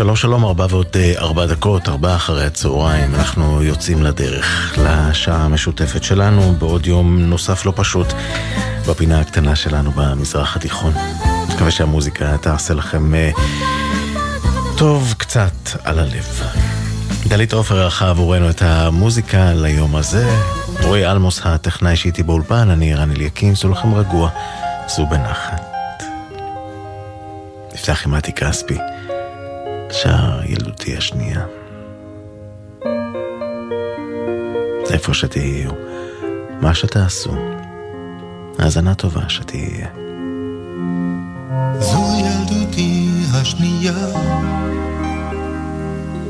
שלום שלום, ארבע ועוד אה, ארבע דקות, ארבע אחרי הצהריים, אנחנו יוצאים לדרך לשעה המשותפת שלנו בעוד יום נוסף לא פשוט בפינה הקטנה שלנו במזרח התיכון. מקווה שהמוזיקה תעשה לכם uh, טוב קצת על הלב. דלית עופר ערכה עבורנו את המוזיקה ליום הזה. רועי אלמוס הטכנאי שאיתי באולפן, אני רן אליקים, סעו לכם רגוע, סעו בנחת. נפתח עם מתי כספי. שר ילדותי השנייה. איפה שתהיו, מה שתעשו, האזנה טובה שתהיה. זו ילדותי השנייה,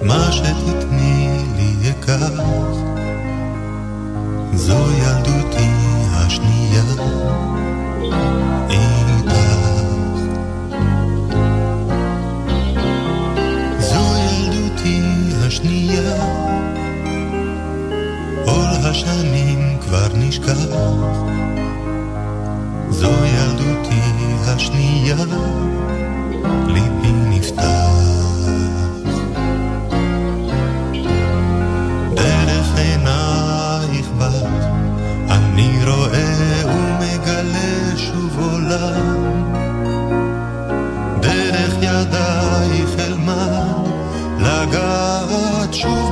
מה שתתני לי אקח. זו ילדותי השנייה. השנייה. עול השנים כבר נשכח. זו ילדותי השנייה. ליבי נפתח. דרך עינייך בת אני רואה ומגלה שוב עולם chuva.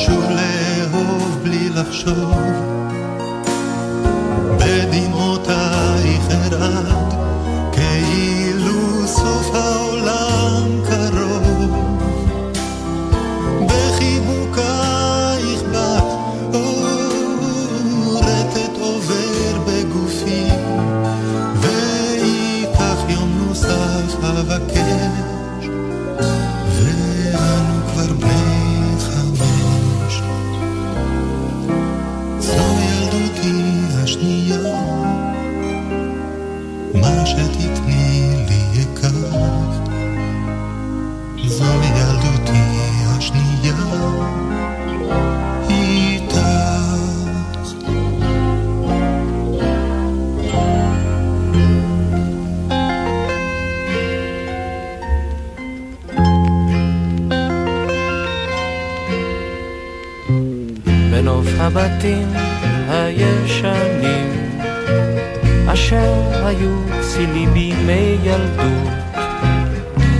שוב לאהוב בלי לחשוב. בנוף הבתים הישנים אשר היו צילי בימי ילדות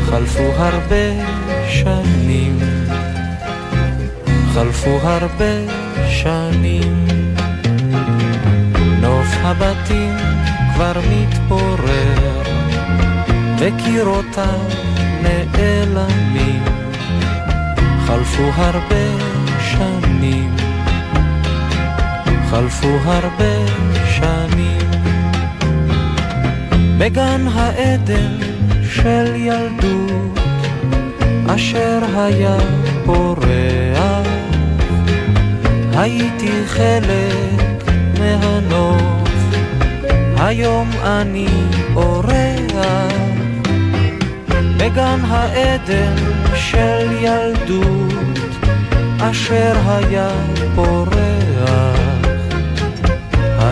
חלפו הרבה שנים חלפו הרבה שנים. נוף הבתים כבר מתפורר וקירותיו נעלמים חלפו הרבה חלפו הרבה שנים. בגן העדן של ילדות, אשר היה פורח, הייתי חלק מהנוף, היום אני אורח. בגן העדן של ילדות, אשר היה פורח.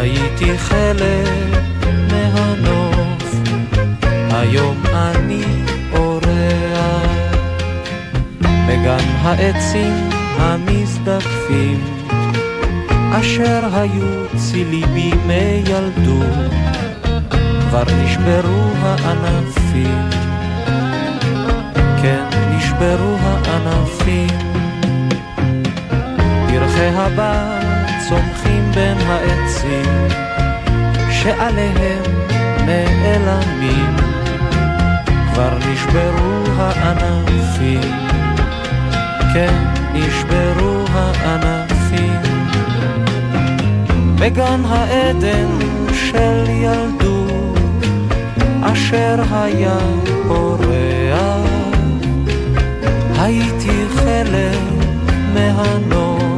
הייתי חלק מהנוף, היום אני אורח. בגן העצים המזדקפים, אשר היו צילי בימי ילדות, כבר נשברו הענפים. כן, נשברו הענפים. פרחי צומחים בין העצים, שעליהם נעלמים. כבר נשברו הענפים, כן, נשברו הענפים. בגן העדן של ילדות, אשר היה פורח. הייתי חלק מהנוף,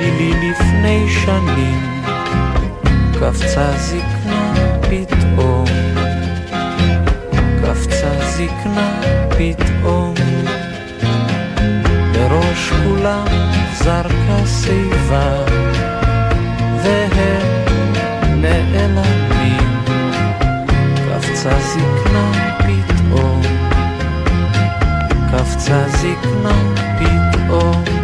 צילי לפני שנים, קפצה זקנה פתאום, קפצה זקנה פתאום, בראש כולם זרקה שיבה, והם נעלמים, קפצה זקנה פתאום, קפצה זקנה פתאום.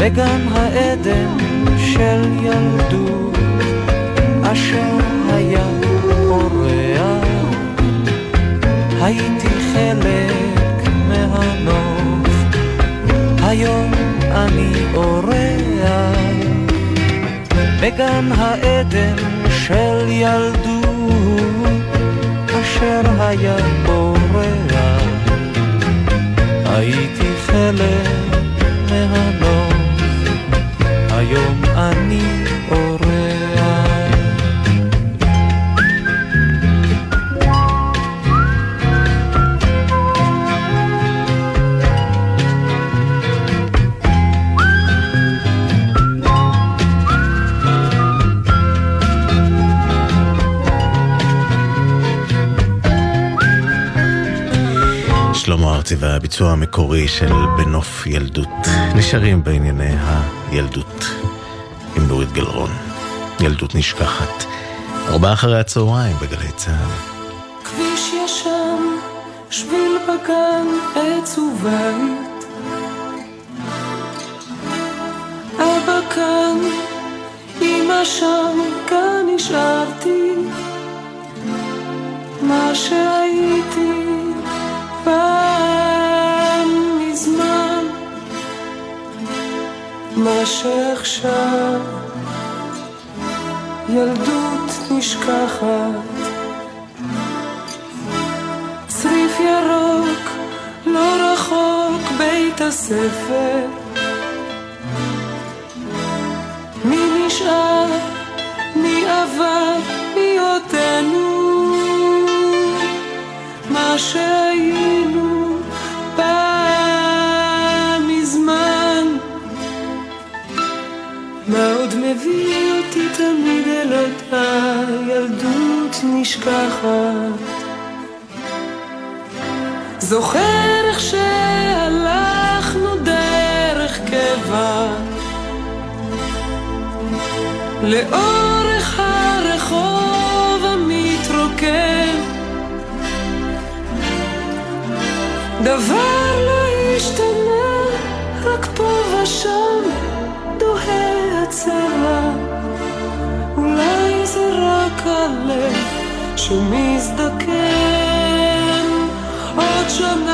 בגן העדן של ילדות, אשר היה פורח. הייתי חלק מהנוף, היום אני אורח. בגן העדן של ילדות, אשר היה פורח. הייתי חלק מהנוף. אני אורח. שלמה ארצי והביצוע המקורי של בנוף ילדות נשארים בענייני הילדות. נורית גלרון. ילדות נשכחת. ארבעה אחרי הצהריים בגלי צה"ל. כביש ישן, שביל בגן, עץ ובית. אבא כאן, אמא שם, כאן נשארתי. מה שהייתי פעם מזמן. מה שעכשיו ילדות נשכחת צריף ירוק לא רחוק בית הספר מי נשאר? מי עבר? מי עודנו? מה שהיינו עוד מביא אותי תמיד אל אותה ילדות נשכחת. זוכר איך שהלכנו דרך קבע. לאורך הרחוב המתרוקם דבר לא השתנה, רק פה ושם. צרה, אולי זה רק הלב שמזדקן. עוד שנה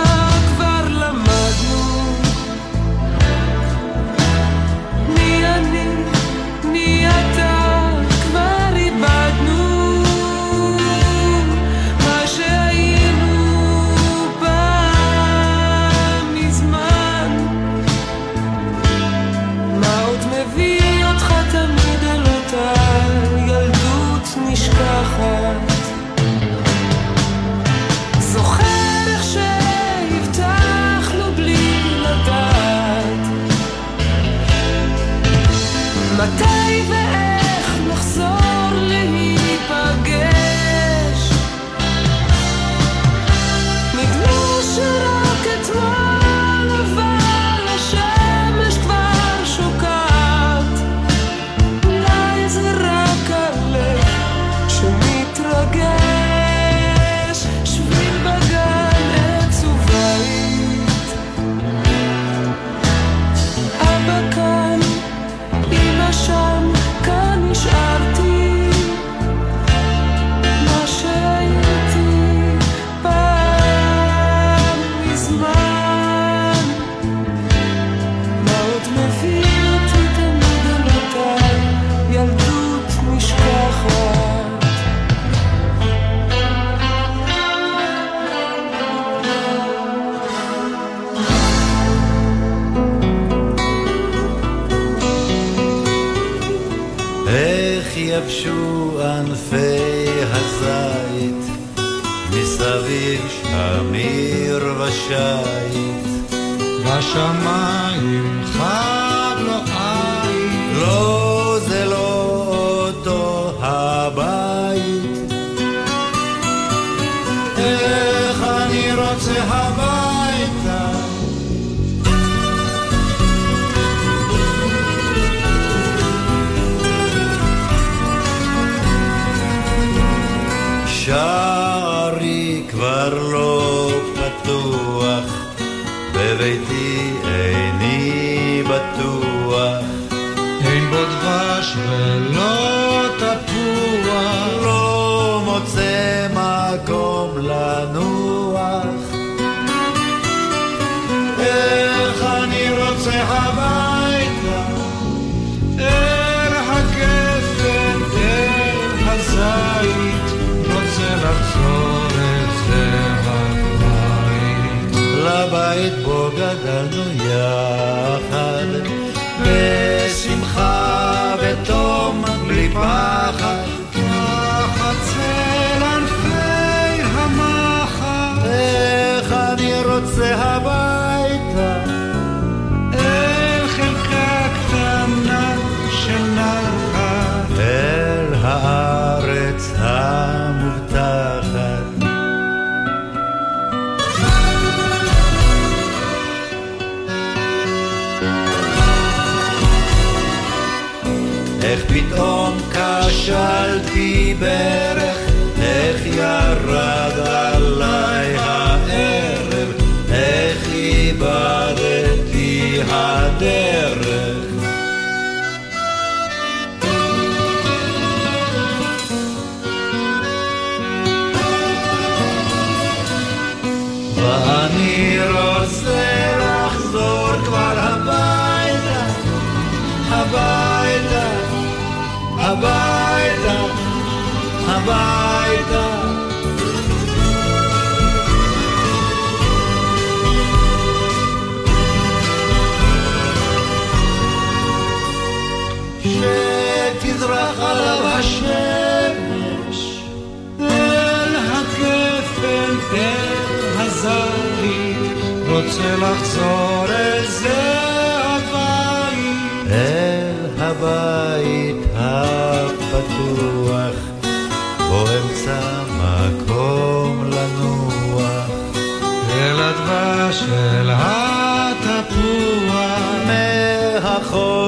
גדלנו יחד, בשמחה ותום בלי פעם.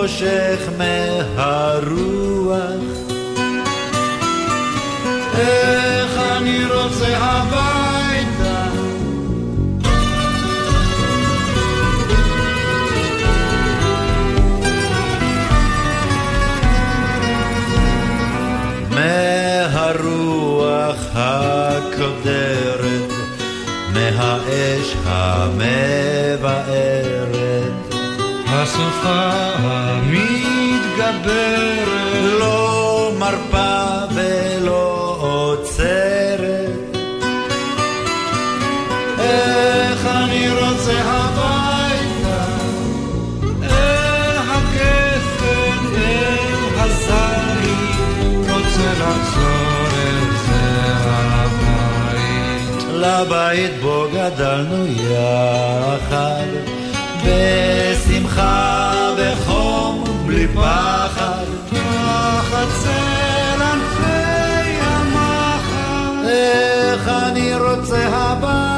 חושך מהרוח. איך אני רוצה הביתה. מהרוח הקודרת, מהאש המבערת. הסופה המתגברת לא מרפה ולא עוצרת. איך אני רוצה הביתה? אל הגפן, אל הזית, רוצה לחזור אל זה הבית. לבית בו גדלנו יחד בשמחה בלי פחד צל ענפי המחר, איך אני רוצה הביתה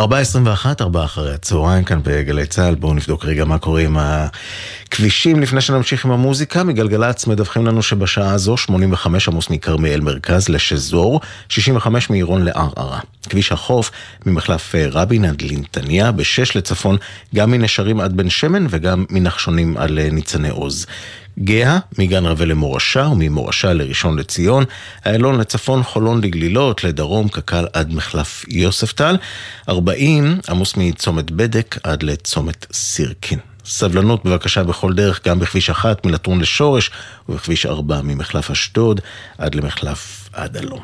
4.21, 4 אחרי הצהריים כאן בגלי צה"ל, בואו נבדוק רגע מה קורה עם הכבישים לפני שנמשיך עם המוזיקה. מגלגלצ מדווחים לנו שבשעה הזו 85 עמוס מכרמיאל מרכז לשזור, 65 מעירון לערערה. כביש החוף ממחלף אה, רבין עד לנתניה, ב-6 לצפון, גם מנשרים עד בן שמן וגם מנחשונים עד לניצני עוז. גאה, מגן רווה למורשה וממורשה לראשון לציון, איילון לצפון, חולון לגלילות, לדרום, קק"ל עד מחלף יוספטל, 40 עמוס מצומת בדק עד לצומת סירקין. סבלנות בבקשה בכל דרך, גם בכביש 1 מלטרון לשורש ובכביש 4 ממחלף אשדוד עד למחלף עד הלום.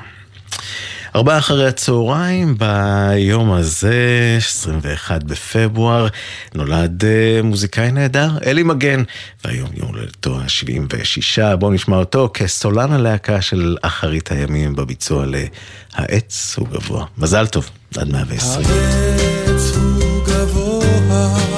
ארבעה אחרי הצהריים, ביום הזה, 21 בפברואר, נולד uh, מוזיקאי נהדר, אלי מגן, והיום יום הולדתו ה-76, בואו נשמע אותו כסולן הלהקה של אחרית הימים בביצוע ל"העץ הוא גבוה". מזל טוב, עד 120. העץ הוא גבוה,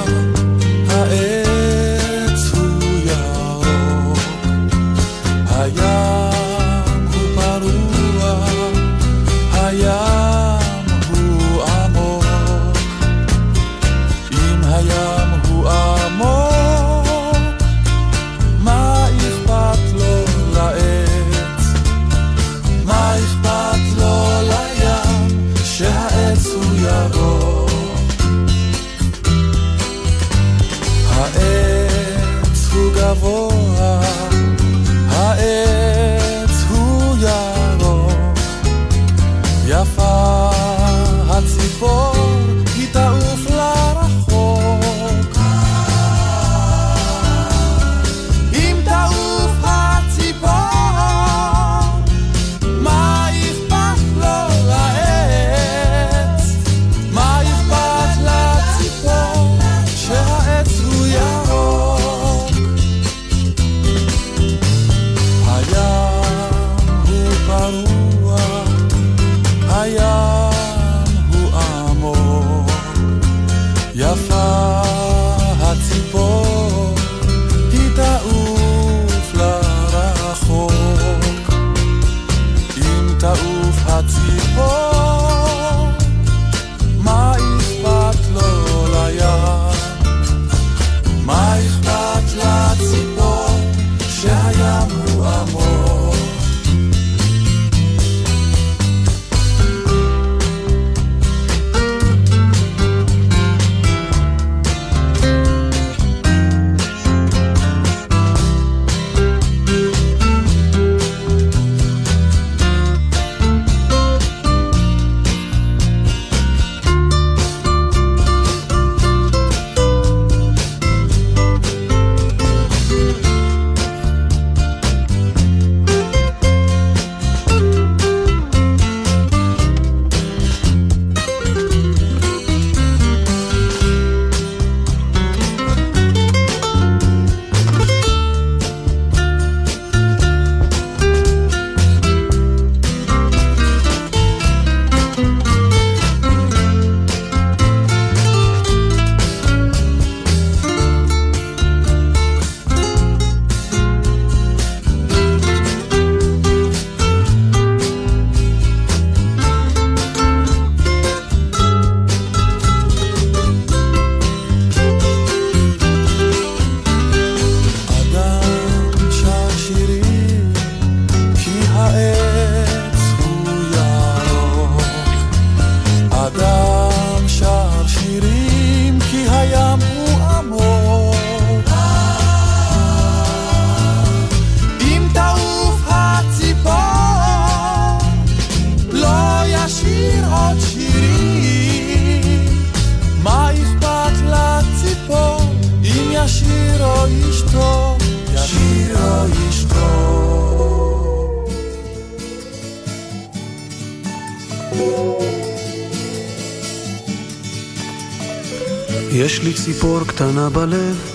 יש לי ציפור קטנה בלב,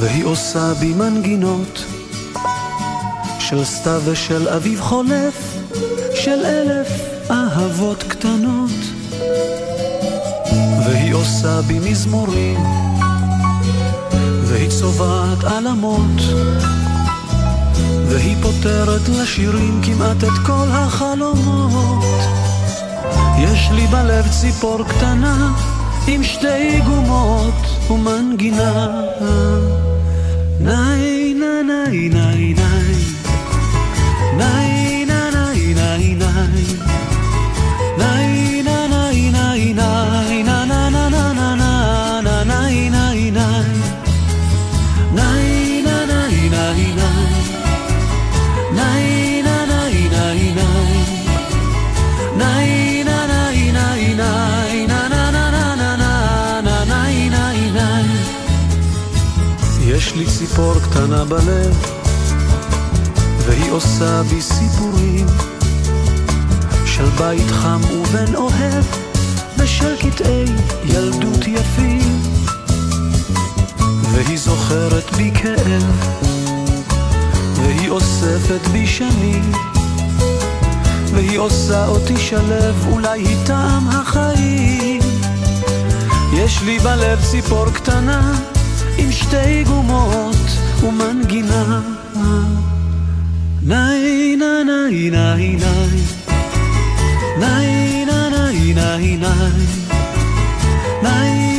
והיא עושה בי מנגינות של סתיו ושל אביב חולף, של אלף אהבות קטנות. והיא עושה בי מזמורים, והיא צובעת עלמות, והיא פותרת לשירים כמעט את כל החלומות. יש לי בלב ציפור קטנה עם שתי גומות ומנגינה. ניי ניי ניי ניי לי ציפור קטנה בלב והיא עושה בי סיפורים של בית חם ובן אוהב ושל קטעי ילדות יפים. והיא זוכרת בי כאב והיא אוספת בי שנים והיא עושה אותי שלב אולי היא טעם החיים. יש לי בלב ציפור קטנה עם שתי גומות ומנגינה. ניי ניי ניי. ניי ניי ניי ניי ניי. ניי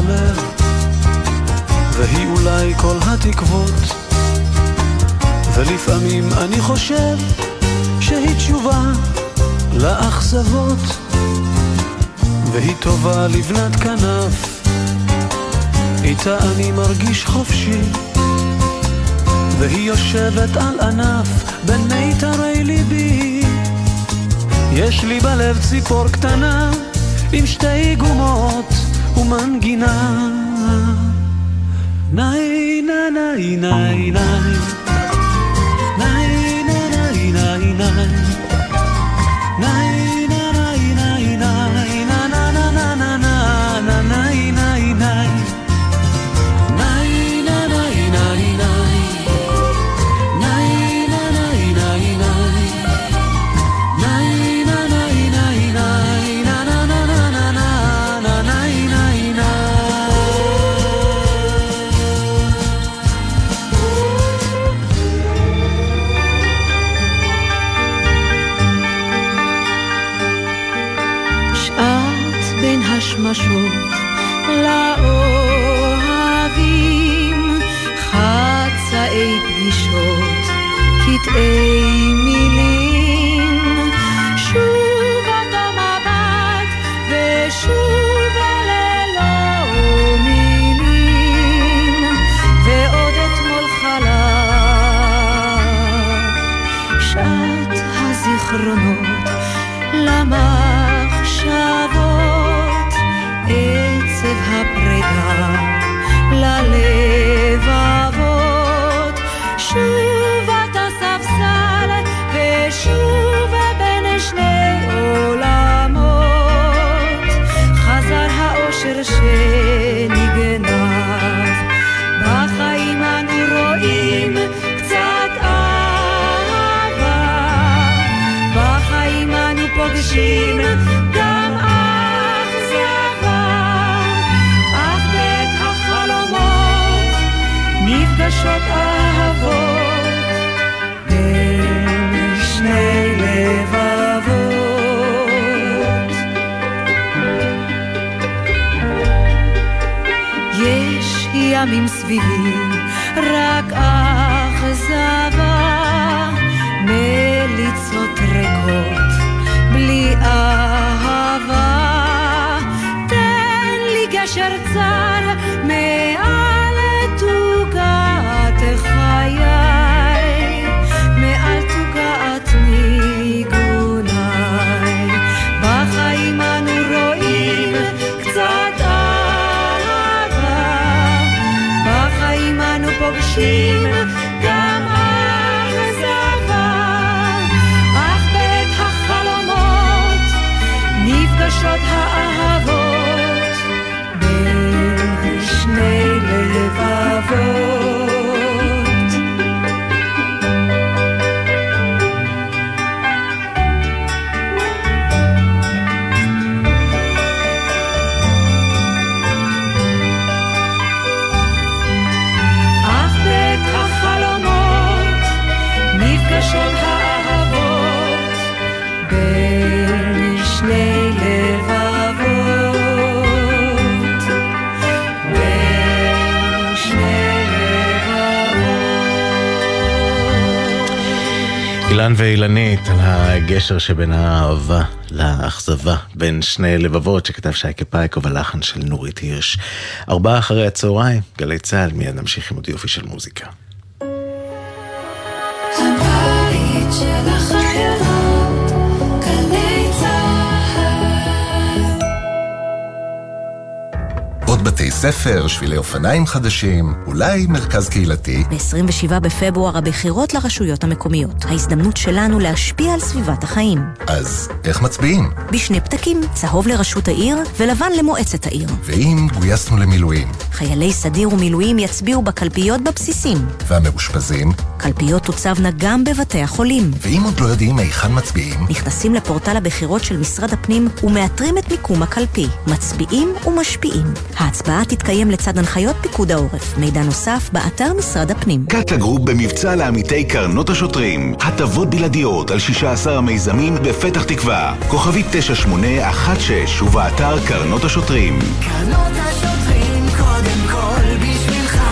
בלב והיא אולי כל התקוות. ולפעמים אני חושב שהיא תשובה לאכזבות. והיא טובה לבנת כנף איתה אני מרגיש חופשי. והיא יושבת על ענף בין מיתרי ליבי. יש לי בלב ציפור קטנה עם שתי גומות ומנגינה. ניי ניי ניי ניי ניי. ניי ניי ניי אילן ואילנית על הגשר שבין האהבה לאכזבה בין שני לבבות שכתב שייקה פייקו בלחן של נורית הירש. ארבעה אחרי הצהריים, גלי צה"ל, מיד נמשיך עם עוד יופי של מוזיקה. הבית של החיילות, בתי ספר, שבילי אופניים חדשים, אולי מרכז קהילתי. ב-27 בפברואר הבחירות לרשויות המקומיות. ההזדמנות שלנו להשפיע על סביבת החיים. אז איך מצביעים? בשני פתקים, צהוב לראשות העיר ולבן למועצת העיר. ואם גויסנו למילואים, חיילי סדיר ומילואים יצביעו בקלפיות בבסיסים. והמאושפזים, קלפיות תוצבנה גם בבתי החולים. ואם עוד לא יודעים היכן מצביעים, נכנסים לפורטל הבחירות של משרד הפנים ומאתרים את מיקום הקלפי. מצביעים ומשפיעים. ההצבעה תתקיים לצד הנחיות פיקוד העורף. מידע נוסף, באתר משרד הפנים. קאטה גרופ במבצע לעמיתי קרנות השוטרים. הטבות בלעדיות על 16 המיזמים בפתח תקווה. כוכבית 9816 ובאתר קרנות השוטרים. קרנות השוטרים קודם כל בשבילך.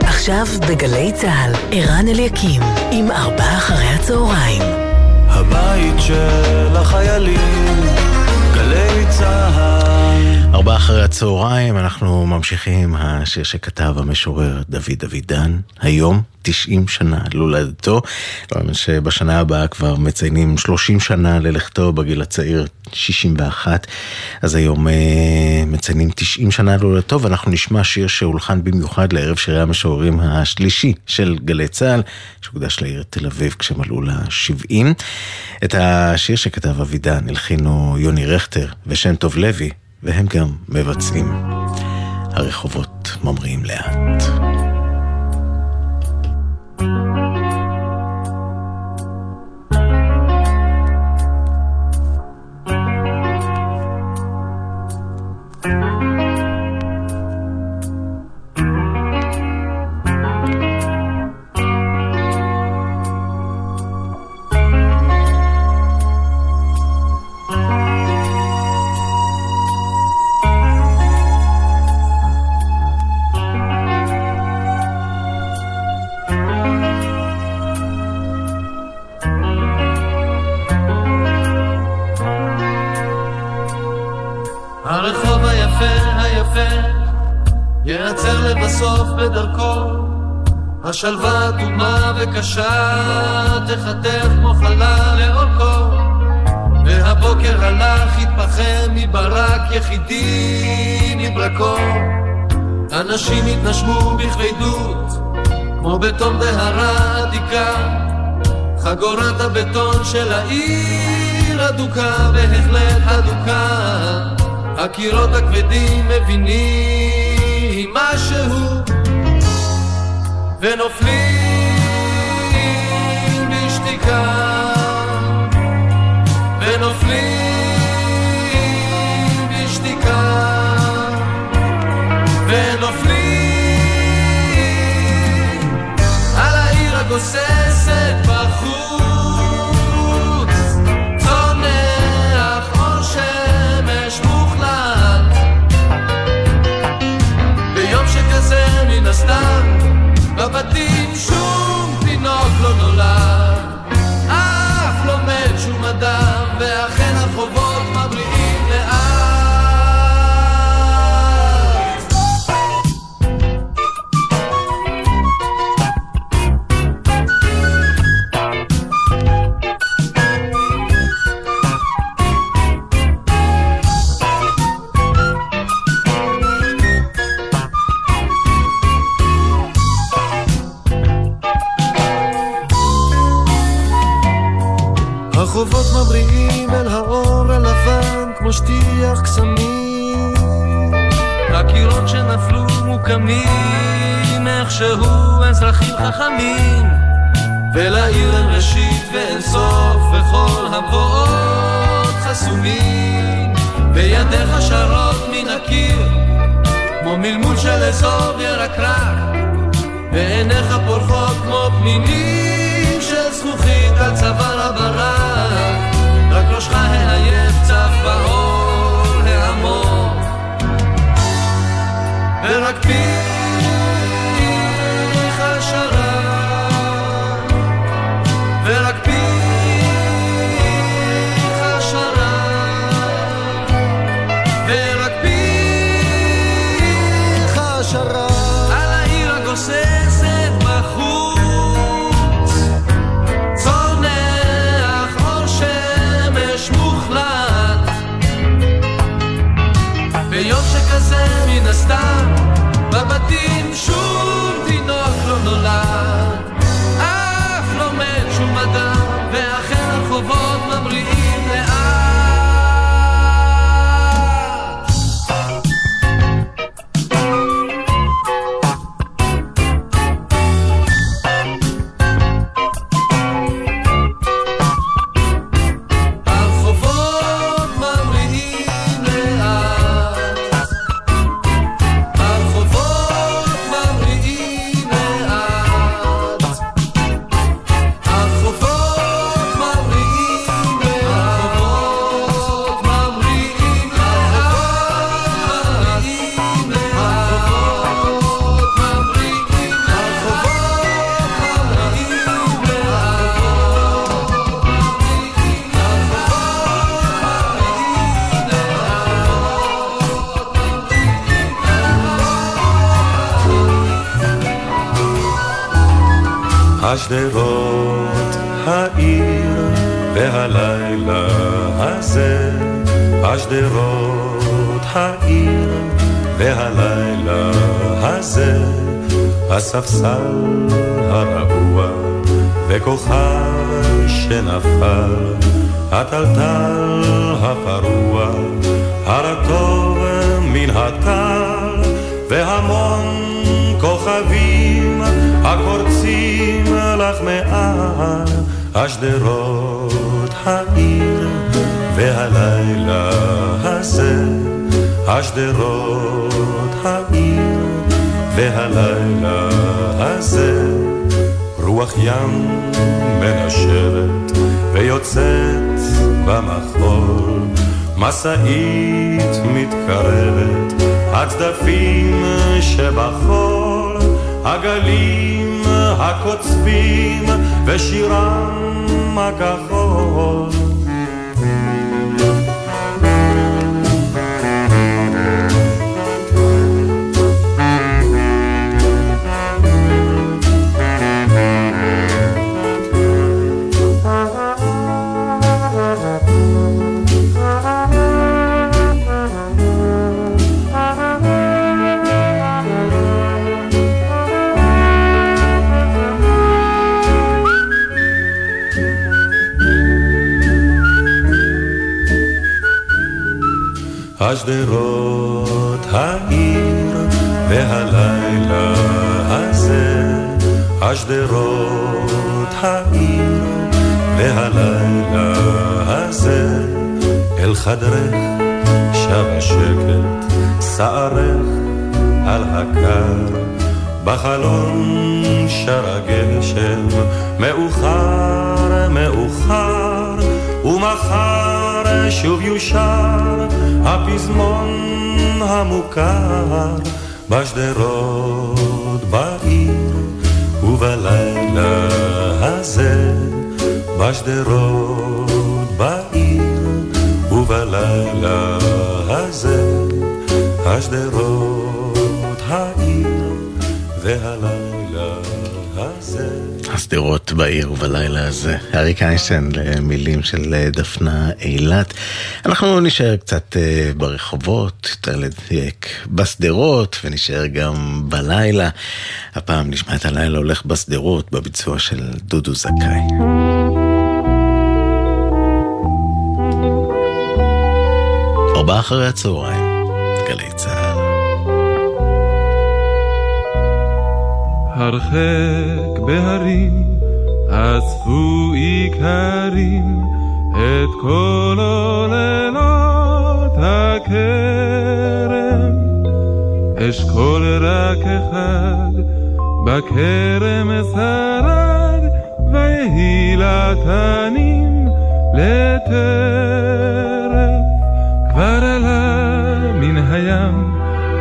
עכשיו בגלי צה"ל, ערן אליקים, עם ארבעה אחרי הצהריים. הבית של החיילים, גלי צה"ל. ארבעה אחרי הצהריים, אנחנו ממשיכים השיר שכתב המשורר דוד אבידן, היום 90 שנה להולדתו. שבשנה הבאה כבר מציינים 30 שנה ללכתו בגיל הצעיר, 61. אז היום אה, מציינים 90 שנה להולדתו, ואנחנו נשמע שיר שהולחן במיוחד לערב שירי המשוררים השלישי של גלי צה"ל, שהוקדש לעיר תל אביב כשמלאו לה 70. את השיר שכתב אבידן הלחינו יוני רכטר ושם טוב לוי. והם גם מבצעים. הרחובות ממריאים לאט. הרחוב היפה היפה ייעצר לבסוף בדרכו. השלווה אדומה וקשה תחתך כמו חלל לאורכו. והבוקר הלך התפחם מברק יחידי מברקו. אנשים התנשמו בכבדות כמו בתום דהרה עתיקה. חגורת הבטון של העיר אדוקה בהחלט אדוקה הקירות הכבדים מבינים משהו ונופלים בשתיקה. ונופלים בשתיקה. ונופלים על העיר הגוססת פיך השדרות, העיר והלילה הזה, השדרות, העיר והלילה הזה, הספסל הרעוע וכוכב שנפל, הטלטל הפרוע, הרטוב מן הטל מעל השדרות העיר והלילה הזה השדרות העיר והלילה הזה רוח ים מנשבת ויוצאת במחול. משאית מתקרבת הצדפים שבחול הגלים הקוצבים ושירם הכחול חדרך שב השקט, שערך על הקר, בחלון שר הגשם, מאוחר, מאוחר, ומחר שוב יושר הפזמון המוכר. בשדרות, בעיר ובלילה הזה, בשדרות, בשדרות בעיר ובלילה הזה. אריק איינשטיין למילים של אה, דפנה אילת. אנחנו נשאר קצת אה, ברחובות, יותר לדייק בשדרות, ונשאר גם בלילה. הפעם נשמע את הלילה הולך בשדרות בביצוע של דודו זכאי. ארבעה אחרי הצהריים, גלי צהר. הרחק בהרים אספו איכרים את כל עוללות הכרם. אשכול רק אחד בכרם שרד ויהי לתנים לטרף. כבר עלה מן הים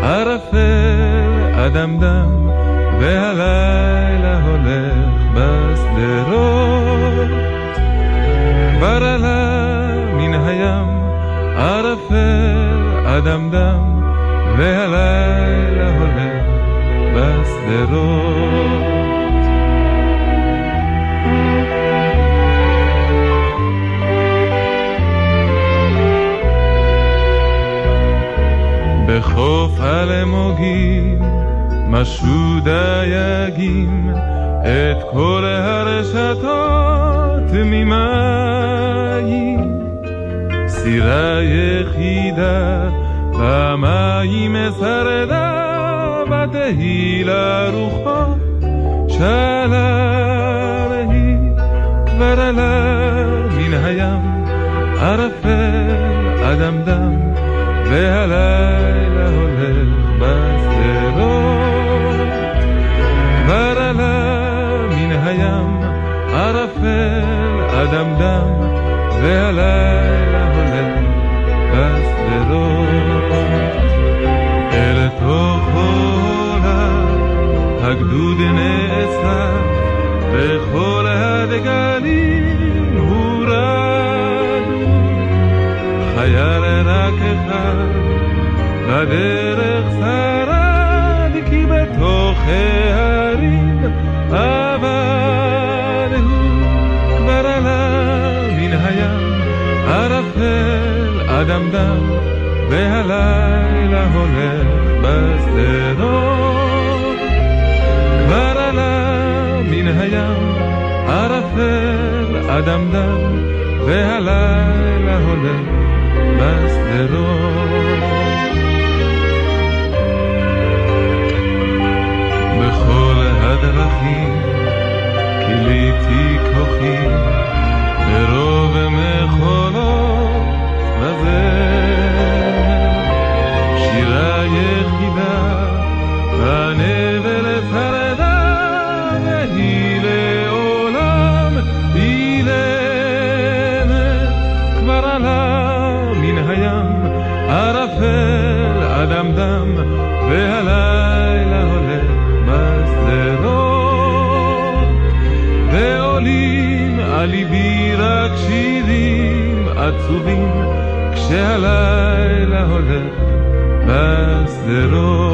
ערפל אדמדם והלילה הולך בשדרות. כבר עלה מן הים ערפל אדמדם והלילה הולך בשדרות. בחוף אלמוגים משו דייגים את כל הרשתות ממים. סירה יחידה פעמיים שרדה ותהי לרוחות שלב היא כבר עלה מן הים ערפל אדמדם והלילה והלילה הולך בשדרות אל תוך עולם הגדוד נאסף וכל הדגלים הורדו חייל רק אחד בדרך ערפל אדמדם והלילה הולך בשדרות כבר עלה מן הים ערפל אדמדם והלילה הולך בשדרות בכל הדרכים כיליתי כוחי ברוב עצובים כשהלילה הולך בשדרות